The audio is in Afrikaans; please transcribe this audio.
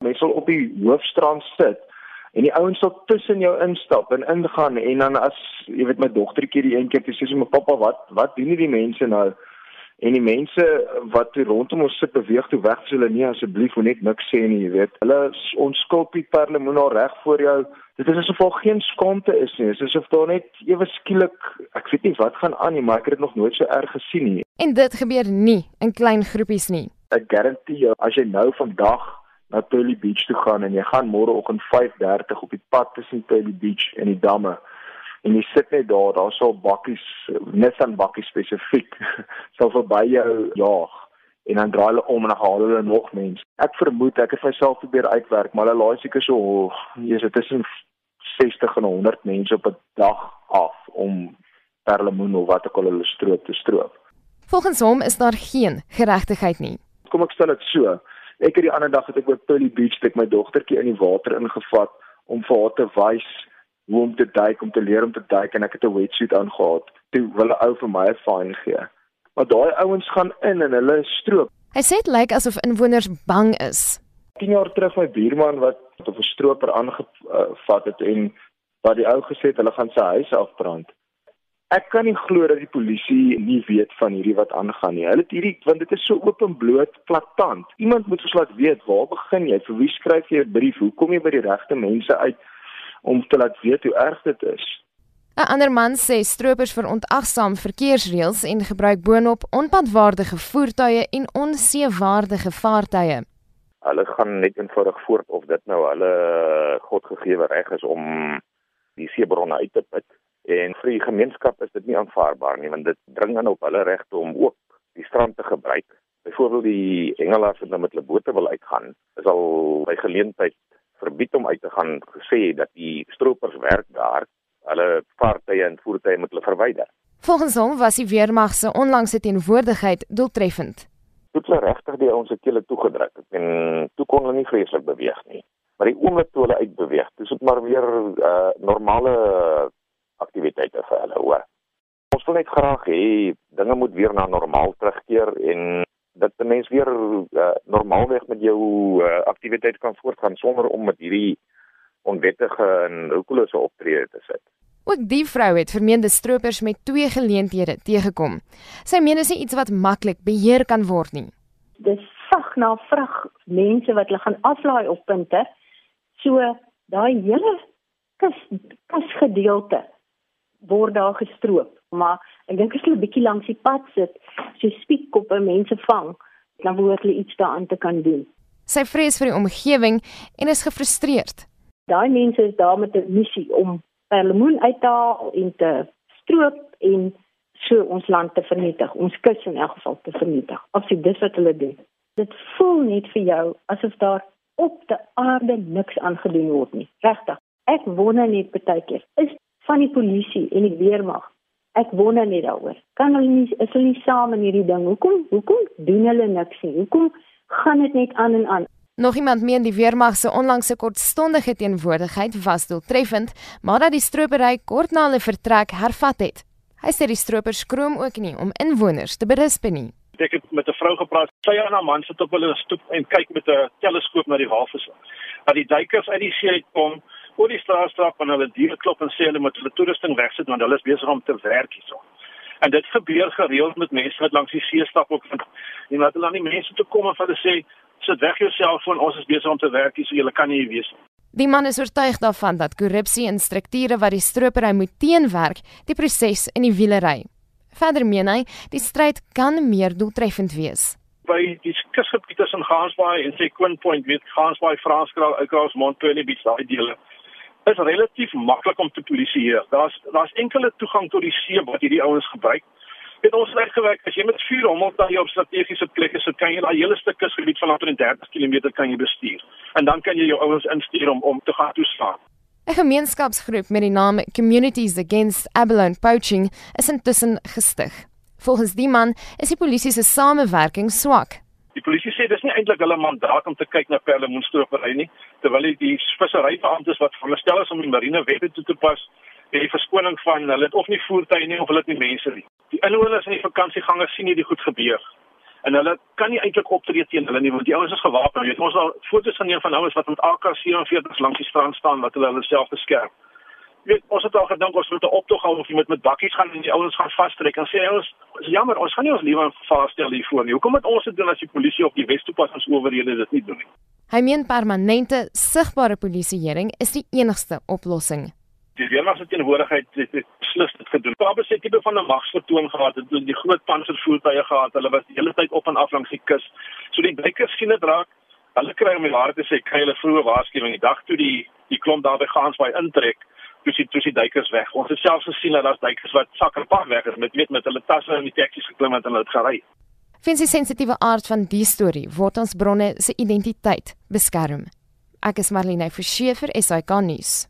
Mense sal op die hoofstrand sit en die ouens sal tussen jou instap en ingaan en dan as jy weet my dogtertjie die een keer sê sy my pappa wat wat doen hierdie mense nou? En die mense wat rondom ons sit beweeg toe weg vir hulle nee asseblief moet net niks sê nie, jy weet. Hulle onskulpie perlemoen al reg voor jou. Dit is asof daar geen skaamte is nie. Dit is asof daar net ewe skielik, ek weet nie wat gaan aan nie, maar ek het dit nog nooit so erg gesien nie. En dit gebeur nie in klein groepies nie. Ek garandeer jou as jy nou vandag na Tully Beach toe gaan en jy gaan môreoggend 5:30 op die pad tussen Tully Beach en die damme en jy sit net daar, daar sal bakkies, Nissan bakkies spesifiek sal verby jou jaag en dan draai hulle om en dan haal hulle nog mense. Ek vermoed ek het myself probeer uitwerk, maar hulle laai seker so, oh, jy's tussen 60 en 100 mense op 'n dag af om perlemoen of wat ook al hulle stroop te stroop. Volgens hom is daar geen geregtigheid nie. Kom ek stel dit so. Ek het die ander dag het ek op Tully Beach met my dogtertjie in die water ingevat om vir haar te wys hoe om te duik, om te leer om te duik en ek het 'n wetsuit aangehad. Toe wil 'n ou vir my 'n fine gee. Maar daai ouens gaan in en hulle stroop. Hy sê dit lyk asof inwoners bang is. 10 jaar terug my buurman wat op 'n stroper aangevat het en wat die ou gesê het hulle gaan sy huis afbrand. Ek kan nie glo dat die polisie nie weet van hierdie wat aangaan nie. Hulle het hierdie want dit is so openbloot plaatant. Iemand moet ons laat weet waar begin jy? Vir wie skryf jy 'n brief? Hoe kom jy by die regte mense uit? om te laat weet hoe erg dit is. 'n Ander man sê stroopers verontagsaam verkeersreëls en gebruik boonop onpadwaardige voertuie en onseewaardige vaartuie. Hulle gaan net eenvoudig voort of dit nou hulle godgegewe reg is om die seebronne uit te put. En vir die gemeenskap is dit nie aanvaarbaar nie want dit dring aan op hulle regte om ook die strand te gebruik. Byvoorbeeld die hengelaars wat nou met hulle bote wil uitgaan, is al by geleentheid verbied om uit te gaan gesê dat die stroopers werk daar hulle vaartuie en voertuie moet hulle verwyder. Volgens hom was die weermag se onlangse teenwoordigheid doeltreffend. Dit het regtig die ouens se kele toegedruk en toe kon hulle nie vreeslik beweeg nie. Maar die oomblik toe hulle uitbeweeg, dis dit maar weer uh, normale aktiwiteite vir hulle hoor. Ons wil net graag hê dinge moet weer na normaal terugkeer en dat 'n mens weer uh, normaalweg met jou uh, aktiwiteit kan voortgaan sonder om met hierdie onwettige en roekelose optrede te sit. Ook die vrou het vermeende stroopers met twee geleenthede teëgekom. Sy meen dit is iets wat maklik beheer kan word nie. Dis vrag na vrag mense wat hulle gaan aflaai op punte. So daai hele kus kusgedeelte word daar gestroop, maar ek dink as hulle 'n bietjie langs die pad sit, so spiekkoppe mense vang, dan behoort hulle iets daaraan te kan doen. Sy vrees vir die omgewing en is gefrustreerd. Daai mense is daar met 'n missie om perlemoen uit te haal en te stroop en so ons land te vernietig, ons kus in elk geval te vernietig. Absoluut dis wat hulle doen. Dit voel net vir jou asof daar op die aarde niks aangedoen word nie. Regtig. Ek wonder net baie keer, is van die polisie en die weermag. Ek wonder net daaroor. Kan hulle nie is hulle nie saam in hierdie ding? Hoekom? Hoekom doen hulle niks nie? Hoekom gaan dit net aan en aan? Nog iemand meen die weermag se onlangse kortstondige teenwoordigheid was doeltreffend, maar dat die stropery kort na hulle vertrek hervat het. Hy sê die stroopers skroom ook nie om inwoners te berisp nie. Ek het met 'n vrou gepraat. Sy en haar man sit op hulle stoep en kyk met 'n teleskoop na die walvisse. Dat die duikers uit die see uitkom voor die straatstrap en hulle diere klop en sê hulle moet hulle toerusting wegsit want hulle is besig om te werk hierso. En dit gebeur gereeld met mense wat langs die see stap ook van en wat hulle aan die mense toe kom en hulle sê sit weg jou selfoon ons is besig om te werk hierso jy kan nie hier wees nie. Die man is oortuig daarvan dat korrupsie en strukture wat die stropery moet teenwerk, die proses in die wielery. Verder meen hy, die stryd kan meer doeltreffend wees by die kusgebied tussen Gansbaai en Sequin Point, weet Gansbaai, Franskraal, Oukraal, Montpellier, daai dele is relatief maklik om te polisieer. Daar's daar's enkele toegang tot die see wat hierdie ouens gebruik. Dit ons reg gewerk as jy met vuur jy op strategiese plekke sit, kan jy daai hele stuk kusgebied van 30 km kan jy bestuur. En dan kan jy jou ouens instuur om om te gaan toeslaan. 'n Gemeenskapsgroep met die naam Communities Against Abalone Poaching is intussen gestig. Volgens die man is die polisie se samewerking swak. Die polisie sê dis nie eintlik hulle mandaat om te kyk na perlemoenstropery nie, terwyl die visserybeamptes wat veronderstel is om die marine wette toe te pas, het die verskoning van hulle het of nie voertuie nie of hulle het nie mense nie. Die inwoners en die vakansiegangers sien hierdie goed gebeur. en hulle kan nie eintlik optree teen hulle nie want die ouens is gewapen. Jy weet ons al foto's van een van ouens wat met AK47 langs die strand staan wat hulle hulle self beskerm. Weet ons het al gedink ons moet 'n optog hou of jy moet met bakkies gaan en die ouens gaan vastrek en sê ons is jammer ons gaan nie ons lewe vasstel hiervoor nie. Hoekom moet ons dit doen as die polisie op die Wes-Toepassings owerhede dit nie doen nie? Hy meen permanente sigbare polisieering is die enigste oplossing die weermag se teenwoordigheid het beslis dit gedoen. Kaapse het tipe van 'n magsvertoon gehad, het die groot panservoertuie gehad. Hulle was die hele tyd op en af langs die kus. So die blikers sien dit raak. Hulle kry om die waarheid te sê, kry hulle vroeë waarskuwing die dag toe die die klomp daar by gaans by intrek. Toe sien duikers weg. Ons het selfs gesien dat daar's duikers wat sak en pak weg is met weet met hulle tasse in die taksies geklim het en hulle het gery. Fins die sensitiewe aard van die storie word ons bronne se identiteit beskerm. Ek is Marlene Forsiefer, SAK nuus.